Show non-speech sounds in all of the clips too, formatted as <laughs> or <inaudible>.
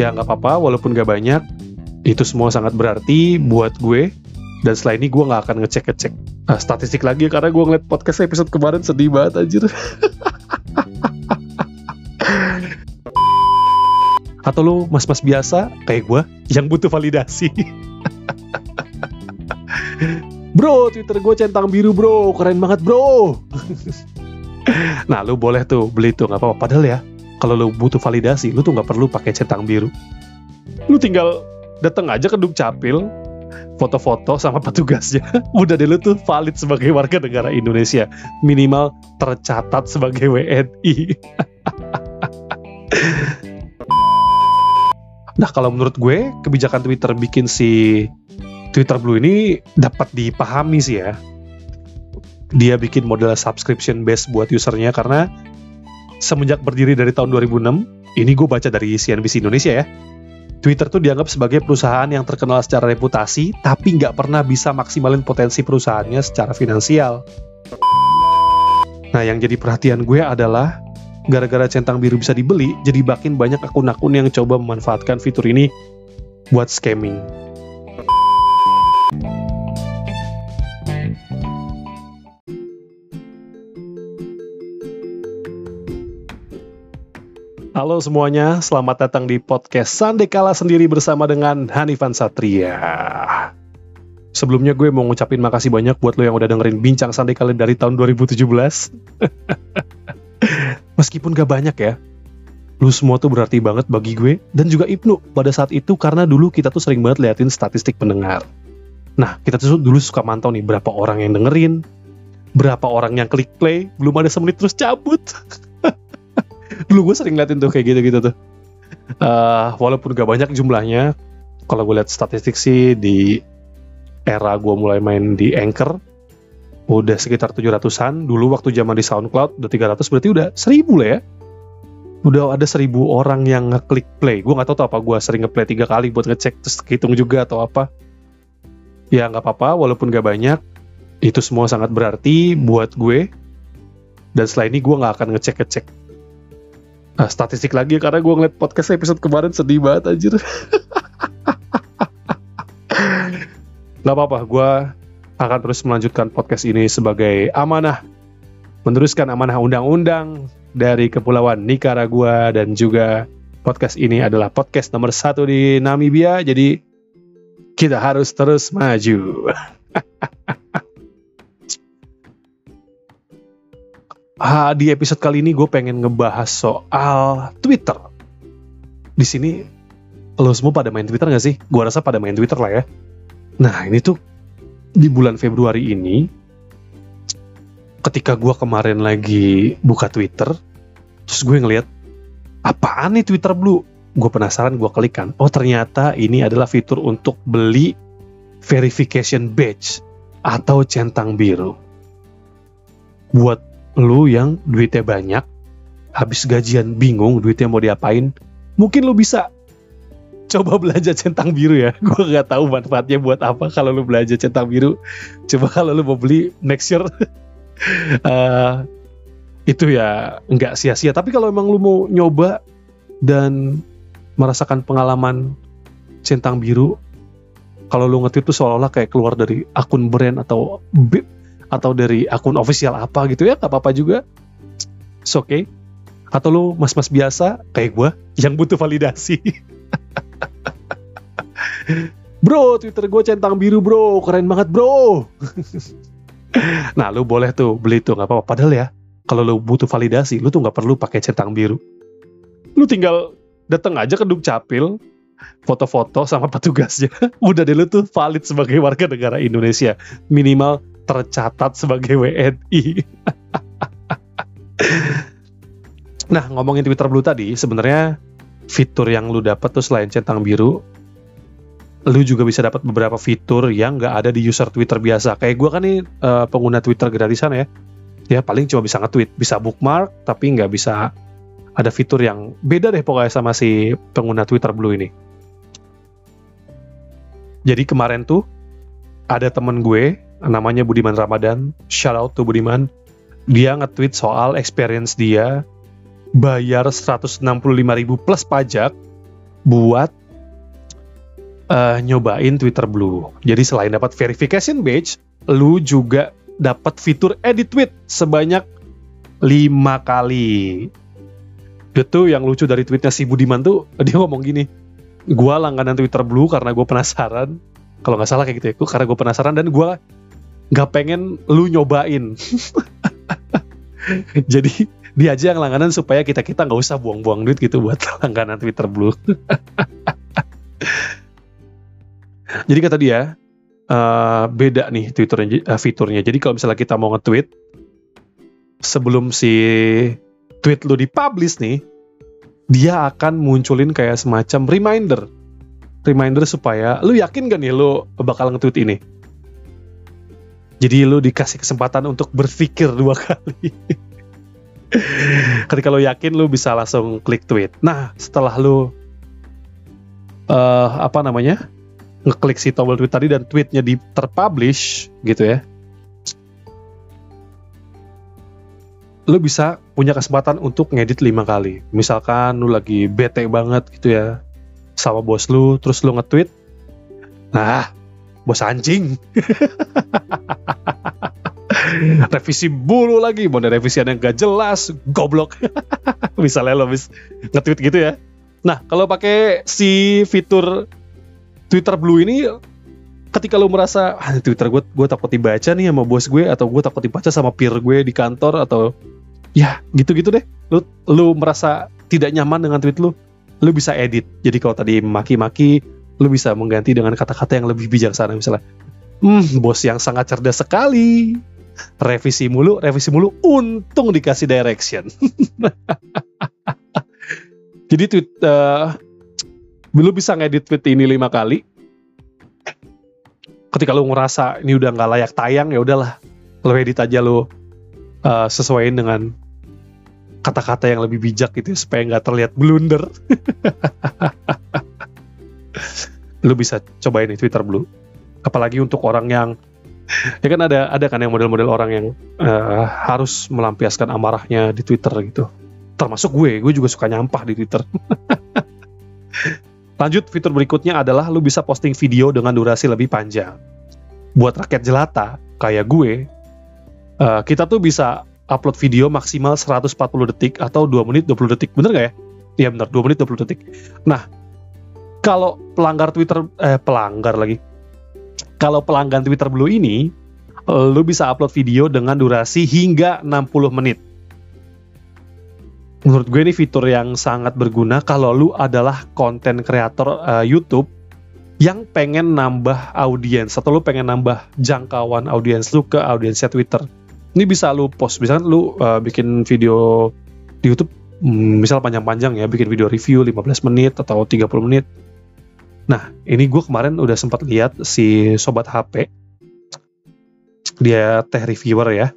Ya nggak apa-apa, walaupun gak banyak, itu semua sangat berarti buat gue. Dan setelah ini gue nggak akan ngecek-ngecek uh, statistik lagi karena gue ngeliat podcast episode kemarin sedih banget anjir. <laughs> Atau lu mas-mas biasa kayak gue yang butuh validasi. <laughs> bro, Twitter gue centang biru bro, keren banget bro. <laughs> nah, lu boleh tuh beli tuh nggak apa-apa. Padahal ya, kalau lu butuh validasi, lu tuh nggak perlu pakai centang biru. Lu tinggal datang aja ke Dukcapil, foto-foto sama <laughs> petugasnya. Udah deh lu tuh valid sebagai warga negara Indonesia. Minimal tercatat sebagai WNI. <laughs> nah kalau menurut gue, kebijakan Twitter bikin si Twitter Blue ini dapat dipahami sih ya. Dia bikin model subscription base buat usernya karena semenjak berdiri dari tahun 2006, ini gue baca dari CNBC Indonesia ya, Twitter tuh dianggap sebagai perusahaan yang terkenal secara reputasi, tapi nggak pernah bisa maksimalin potensi perusahaannya secara finansial. Nah, yang jadi perhatian gue adalah gara-gara centang biru bisa dibeli, jadi makin banyak akun-akun yang coba memanfaatkan fitur ini buat scamming. Halo semuanya, selamat datang di podcast Sandekala sendiri bersama dengan Hanifan Satria. Sebelumnya gue mau ngucapin makasih banyak buat lo yang udah dengerin Bincang Sandekala dari tahun 2017. <laughs> Meskipun gak banyak ya, lu semua tuh berarti banget bagi gue dan juga Ibnu pada saat itu karena dulu kita tuh sering banget liatin statistik pendengar. Nah, kita tuh dulu suka mantau nih berapa orang yang dengerin, berapa orang yang klik play, belum ada semenit terus cabut. <laughs> <laughs> dulu gue sering liatin tuh kayak gitu-gitu tuh. Uh, walaupun gak banyak jumlahnya kalau gue lihat statistik sih di era gue mulai main di Anchor udah sekitar 700-an dulu waktu zaman di SoundCloud udah 300 berarti udah 1000 lah ya. Udah ada 1000 orang yang ngeklik play. Gue nggak tahu tuh apa gue sering ngeplay tiga kali buat ngecek terus hitung juga atau apa. Ya nggak apa-apa walaupun gak banyak itu semua sangat berarti buat gue. Dan setelah ini gue nggak akan ngecek-ngecek Nah, statistik lagi karena gue ngeliat podcast episode kemarin sedih banget anjir. Gak apa-apa, gue akan terus melanjutkan podcast ini sebagai amanah. Meneruskan amanah undang-undang dari Kepulauan Nicaragua dan juga podcast ini adalah podcast nomor satu di Namibia. Jadi kita harus terus maju. <laughs> uh, di episode kali ini gue pengen ngebahas soal Twitter. Di sini lo semua pada main Twitter gak sih? Gue rasa pada main Twitter lah ya. Nah ini tuh di bulan Februari ini, ketika gue kemarin lagi buka Twitter, terus gue ngeliat apaan nih Twitter Blue? Gue penasaran, gue klik kan. Oh ternyata ini adalah fitur untuk beli verification badge atau centang biru. Buat lu yang duitnya banyak, habis gajian bingung duitnya mau diapain, mungkin lu bisa coba belanja centang biru ya. <laughs> Gue nggak tahu manfaatnya buat apa kalau lu belanja centang biru. Coba kalau lu mau beli next year uh, itu ya nggak sia-sia. Tapi kalau emang lu mau nyoba dan merasakan pengalaman centang biru, kalau lu ngetik tuh seolah-olah kayak keluar dari akun brand atau atau dari akun official apa gitu ya nggak apa-apa juga. It's okay. Atau lu mas-mas biasa kayak gue yang butuh validasi. <laughs> Bro twitter gue centang biru bro. Keren banget bro. <laughs> Nah lu boleh tuh beli tuh nggak apa-apa. Padahal ya kalau lu butuh validasi lu tuh nggak perlu pakai centang biru. Lu tinggal datang aja ke dukcapil foto-foto sama petugasnya. <laughs> Udah deh lu tuh valid sebagai warga negara Indonesia. Minimal tercatat sebagai WNI. nah, ngomongin Twitter Blue tadi, sebenarnya fitur yang lu dapat tuh selain centang biru, lu juga bisa dapat beberapa fitur yang nggak ada di user Twitter biasa. Kayak gue kan nih uh, pengguna Twitter gratisan ya, ya paling cuma bisa nge-tweet, bisa bookmark, tapi nggak bisa ada fitur yang beda deh pokoknya sama si pengguna Twitter Blue ini. Jadi kemarin tuh ada temen gue namanya Budiman Ramadan. Shout out to Budiman. Dia nge-tweet soal experience dia bayar 165 ribu plus pajak buat uh, nyobain Twitter Blue. Jadi selain dapat verification badge, lu juga dapat fitur edit tweet sebanyak lima kali. Itu yang lucu dari tweetnya si Budiman tuh, <laughs> dia ngomong gini, gua langganan Twitter Blue karena gue penasaran, kalau nggak salah kayak gitu ya, karena gue penasaran dan gue nggak pengen lu nyobain. <laughs> Jadi dia aja yang langganan supaya kita kita nggak usah buang-buang duit gitu buat <laughs> langganan Twitter Blue. <laughs> Jadi kata dia, uh, beda nih Twitternya, uh, fiturnya. Jadi kalau misalnya kita mau nge-tweet, sebelum si tweet lu dipublish nih, dia akan munculin kayak semacam reminder. Reminder supaya lu yakin gak nih lu bakal nge-tweet ini? Jadi lu dikasih kesempatan untuk berpikir dua kali. <laughs> Ketika lu yakin lu bisa langsung klik tweet. Nah, setelah lu uh, apa namanya? ngeklik si tombol tweet tadi dan tweetnya di terpublish gitu ya lu bisa punya kesempatan untuk ngedit lima kali misalkan lu lagi bete banget gitu ya sama bos lu terus lu nge-tweet nah bos anjing <laughs> revisi bulu lagi. Mau ada yang gak jelas goblok. Misalnya lo bis nge-tweet gitu ya. Nah kalau pakai si fitur Twitter Blue ini ketika lo merasa ah, Twitter gue gue takut dibaca nih sama bos gue atau gue takut dibaca sama peer gue di kantor atau ya gitu-gitu deh. Lu lu merasa tidak nyaman dengan tweet lu lu bisa edit. Jadi kalau tadi maki-maki lu bisa mengganti dengan kata-kata yang lebih bijaksana. Misalnya hmm bos yang sangat cerdas sekali revisi mulu revisi mulu untung dikasih direction. <laughs> Jadi tweet uh, lu bisa ngedit tweet ini lima kali. Ketika lu ngerasa ini udah nggak layak tayang ya udahlah. Lu edit aja lu uh, sesuaiin dengan kata-kata yang lebih bijak gitu ya, supaya nggak terlihat blunder. <laughs> Lu bisa cobain nih Twitter Blue apalagi untuk orang yang ya kan ada ada kan yang model-model orang yang uh, harus melampiaskan amarahnya di Twitter gitu termasuk gue gue juga suka nyampah di Twitter <laughs> Lanjut, fitur berikutnya adalah lu bisa posting video dengan durasi lebih panjang. Buat rakyat jelata, kayak gue, uh, kita tuh bisa upload video maksimal 140 detik atau 2 menit 20 detik. Bener gak ya? Iya bener, 2 menit 20 detik. Nah, kalau pelanggar Twitter, eh pelanggar lagi. Kalau pelanggan Twitter Blue ini, lu bisa upload video dengan durasi hingga 60 menit menurut gue ini fitur yang sangat berguna kalau lu adalah konten kreator uh, YouTube yang pengen nambah audiens atau lu pengen nambah jangkauan audiens lu ke audiensnya Twitter. Ini bisa lu post, misalkan lu uh, bikin video di YouTube hmm, misal panjang-panjang ya, bikin video review 15 menit atau 30 menit. Nah, ini gue kemarin udah sempat lihat si sobat HP dia teh reviewer ya.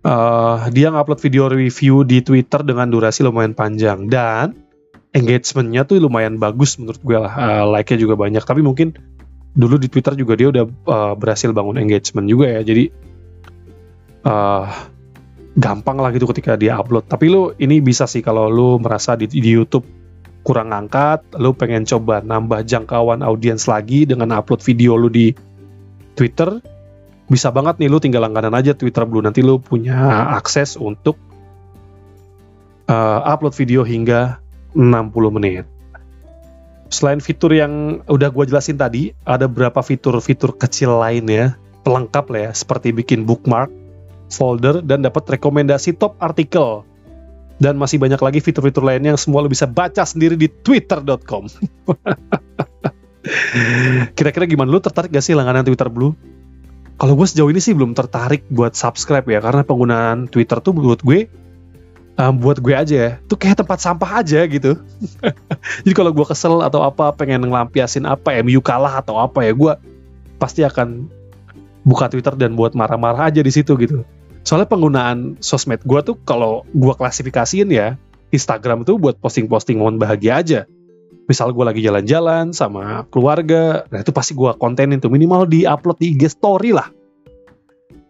Uh, dia ngupload video review di Twitter dengan durasi lumayan panjang dan engagementnya tuh lumayan bagus menurut gue lah. Uh, like-nya juga banyak. Tapi mungkin dulu di Twitter juga dia udah uh, berhasil bangun engagement juga ya. Jadi uh, gampang lah gitu ketika dia upload. Tapi lu ini bisa sih kalau lu merasa di, di YouTube kurang angkat lu pengen coba nambah jangkauan audiens lagi dengan upload video lu di Twitter bisa banget nih lu tinggal langganan aja Twitter Blue nanti lu punya akses untuk uh, upload video hingga 60 menit. Selain fitur yang udah gue jelasin tadi, ada beberapa fitur-fitur kecil lainnya pelengkap lah ya, seperti bikin bookmark, folder, dan dapat rekomendasi top artikel. Dan masih banyak lagi fitur-fitur lainnya yang semua lo bisa baca sendiri di twitter.com. <laughs> Kira-kira gimana lu tertarik gak sih langganan Twitter Blue? Kalau gue sejauh ini sih belum tertarik buat subscribe ya, karena penggunaan Twitter tuh menurut gue um, buat gue aja ya, tuh kayak tempat sampah aja gitu. <laughs> Jadi kalau gue kesel atau apa, pengen ngelampiasin apa, MU kalah atau apa ya, gue pasti akan buka Twitter dan buat marah-marah aja di situ gitu. Soalnya penggunaan sosmed gue tuh kalau gue klasifikasiin ya, Instagram tuh buat posting-posting momen bahagia aja misal gue lagi jalan-jalan sama keluarga, nah itu pasti gue kontenin tuh minimal di upload di IG story lah.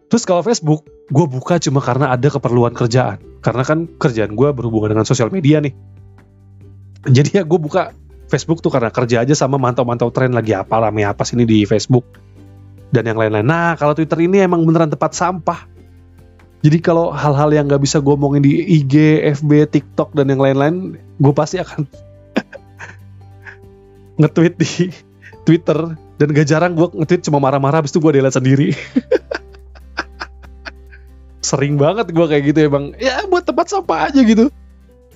Terus kalau Facebook, gue buka cuma karena ada keperluan kerjaan. Karena kan kerjaan gue berhubungan dengan sosial media nih. jadi ya gue buka Facebook tuh karena kerja aja sama mantau-mantau tren lagi apa rame apa sini di Facebook dan yang lain-lain. Nah kalau Twitter ini emang beneran tempat sampah. Jadi kalau hal-hal yang nggak bisa gue omongin di IG, FB, TikTok dan yang lain-lain, gue pasti akan <laughs> nge-tweet di Twitter dan gak jarang gue nge-tweet cuma marah-marah habis itu gue delete sendiri. <laughs> Sering banget gue kayak gitu ya bang. Ya buat tempat sampah aja gitu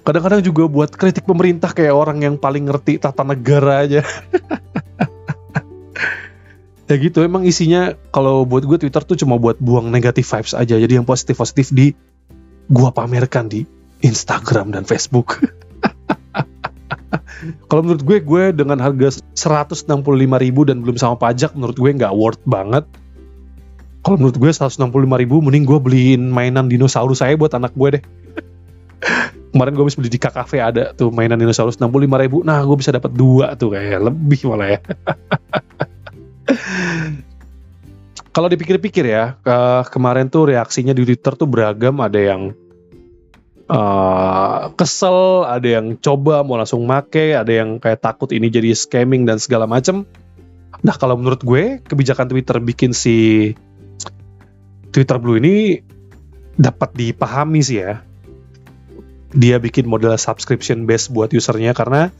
kadang-kadang juga buat kritik pemerintah kayak orang yang paling ngerti tata negara aja <laughs> ya gitu emang isinya kalau buat gue Twitter tuh cuma buat buang negatif vibes aja. Jadi yang positif positif di gua pamerkan di Instagram dan Facebook. <laughs> Kalau menurut gue gue dengan harga 165 ribu dan belum sama pajak menurut gue nggak worth banget. Kalau menurut gue 165 ribu mending gue beliin mainan dinosaurus saya buat anak gue deh. <laughs> Kemarin gue bisa beli di KKV ada tuh mainan dinosaurus 65 ribu. Nah gue bisa dapat dua tuh kayak lebih malah ya <laughs> kalau dipikir-pikir ya ke kemarin tuh reaksinya di Twitter tuh beragam. Ada yang uh, kesel ada yang coba mau langsung make ada yang kayak takut ini jadi scamming dan segala macem. Nah kalau menurut gue kebijakan Twitter bikin si Twitter Blue ini dapat dipahami sih ya. Dia bikin model subscription base buat usernya karena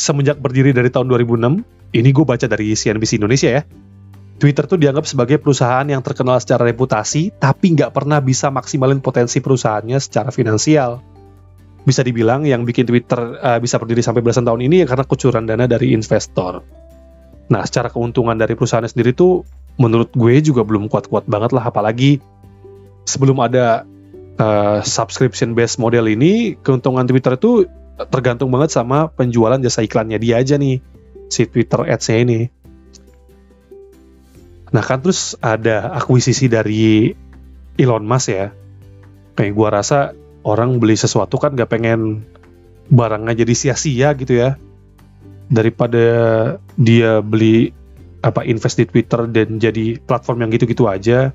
semenjak berdiri dari tahun 2006, ini gue baca dari CNBC Indonesia ya, Twitter tuh dianggap sebagai perusahaan yang terkenal secara reputasi, tapi nggak pernah bisa maksimalin potensi perusahaannya secara finansial. Bisa dibilang yang bikin Twitter uh, bisa berdiri sampai belasan tahun ini ya karena kucuran dana dari investor. Nah, secara keuntungan dari perusahaannya sendiri tuh menurut gue juga belum kuat-kuat banget lah, apalagi sebelum ada uh, subscription based model ini keuntungan Twitter itu tergantung banget sama penjualan jasa iklannya dia aja nih si Twitter ads-nya ini. Nah kan terus ada akuisisi dari Elon Musk ya. Kayak gua rasa orang beli sesuatu kan gak pengen barangnya jadi sia-sia gitu ya. Daripada dia beli apa invest di Twitter dan jadi platform yang gitu-gitu aja,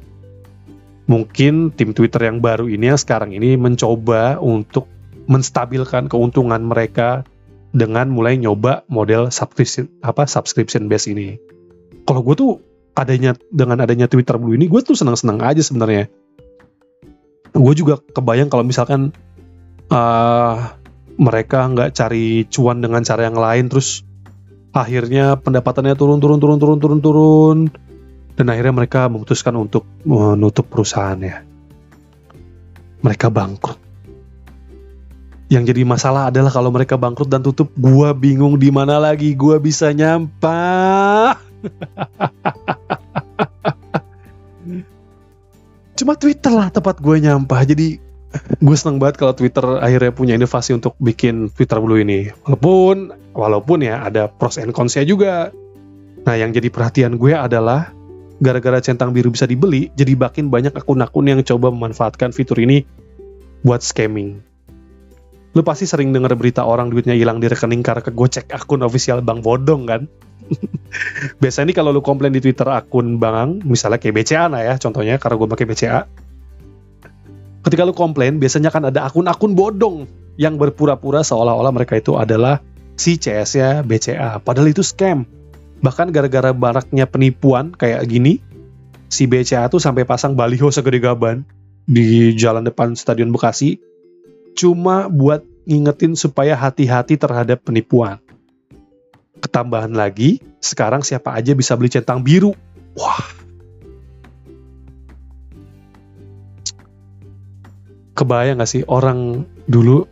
mungkin tim Twitter yang baru ini yang sekarang ini mencoba untuk menstabilkan keuntungan mereka dengan mulai nyoba model subscription apa subscription base ini. Kalau gue tuh adanya dengan adanya Twitter Blue ini gue tuh senang-senang aja sebenarnya. Gue juga kebayang kalau misalkan uh, mereka nggak cari cuan dengan cara yang lain terus akhirnya pendapatannya turun turun turun turun turun turun dan akhirnya mereka memutuskan untuk menutup perusahaannya. Mereka bangkrut. Yang jadi masalah adalah kalau mereka bangkrut dan tutup, gua bingung di mana lagi gua bisa nyampah. <laughs> Cuma Twitter lah tempat gue nyampah. Jadi gue seneng banget kalau Twitter akhirnya punya inovasi untuk bikin Twitter Blue ini. Walaupun walaupun ya ada pros and cons-nya juga. Nah, yang jadi perhatian gue adalah gara-gara centang biru bisa dibeli, jadi makin banyak akun-akun yang coba memanfaatkan fitur ini buat scamming. Lu pasti sering dengar berita orang duitnya hilang di rekening karena kegocek akun official bank bodong kan? <laughs> Biasanya nih kalau lu komplain di Twitter akun bank, misalnya kayak BCA nah ya, contohnya karena gue pakai BCA. Ketika lu komplain, biasanya kan ada akun-akun bodong yang berpura-pura seolah-olah mereka itu adalah si CS-nya BCA, padahal itu scam Bahkan gara-gara baraknya penipuan kayak gini, si BCA tuh sampai pasang baliho segede gaban di jalan depan Stadion Bekasi cuma buat ngingetin supaya hati-hati terhadap penipuan. Ketambahan lagi, sekarang siapa aja bisa beli centang biru. Wah. Kebayang gak sih orang dulu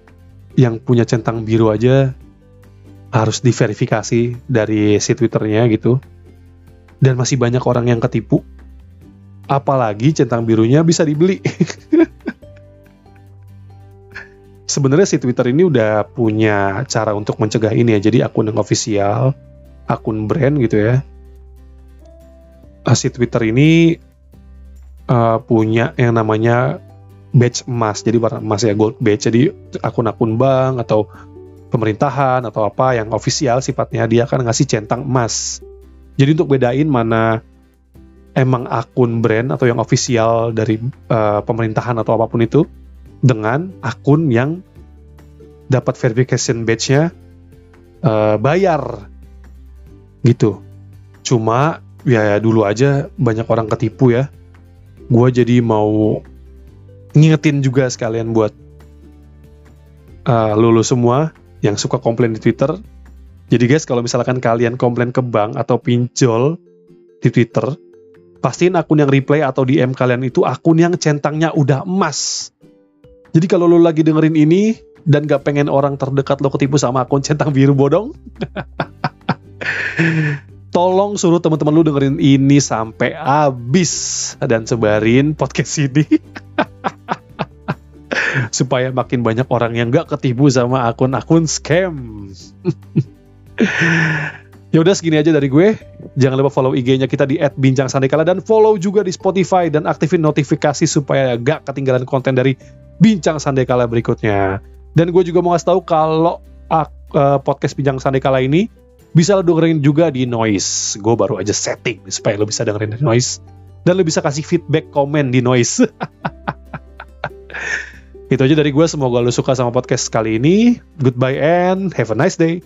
yang punya centang biru aja harus diverifikasi dari si Twitternya gitu. Dan masih banyak orang yang ketipu. Apalagi centang birunya bisa dibeli. <laughs> Sebenarnya si Twitter ini udah punya cara untuk mencegah ini ya. Jadi akun yang official, akun brand gitu ya. Ah, si Twitter ini uh, punya yang namanya badge emas. Jadi warna emas ya gold badge. Jadi akun-akun bank atau pemerintahan atau apa yang ofisial sifatnya dia akan ngasih centang emas. Jadi untuk bedain mana emang akun brand atau yang ofisial dari uh, pemerintahan atau apa pun itu dengan akun yang dapat verification badge-nya uh, bayar gitu cuma ya, ya dulu aja banyak orang ketipu ya gue jadi mau ngingetin juga sekalian buat uh, lulu semua yang suka komplain di Twitter. Jadi guys, kalau misalkan kalian komplain ke bank atau pinjol di Twitter, pastiin akun yang reply atau DM kalian itu akun yang centangnya udah emas. Jadi kalau lo lagi dengerin ini dan gak pengen orang terdekat lo ketipu sama akun centang biru bodong, <laughs> tolong suruh teman-teman lu dengerin ini sampai habis dan sebarin podcast ini <laughs> supaya makin banyak orang yang gak ketipu sama akun-akun scam. <laughs> ya udah segini aja dari gue. Jangan lupa follow IG-nya kita di @bincang_sandekala dan follow juga di Spotify dan aktifin notifikasi supaya gak ketinggalan konten dari Bincang Sandekala berikutnya. Dan gue juga mau kasih tahu kalau uh, podcast Bincang Sandekala ini bisa lo dengerin juga di Noise. Gue baru aja setting supaya lo bisa dengerin di Noise. Dan lo bisa kasih feedback komen di Noise. <laughs> Itu aja dari gue, semoga lo suka sama podcast kali ini. Goodbye and have a nice day.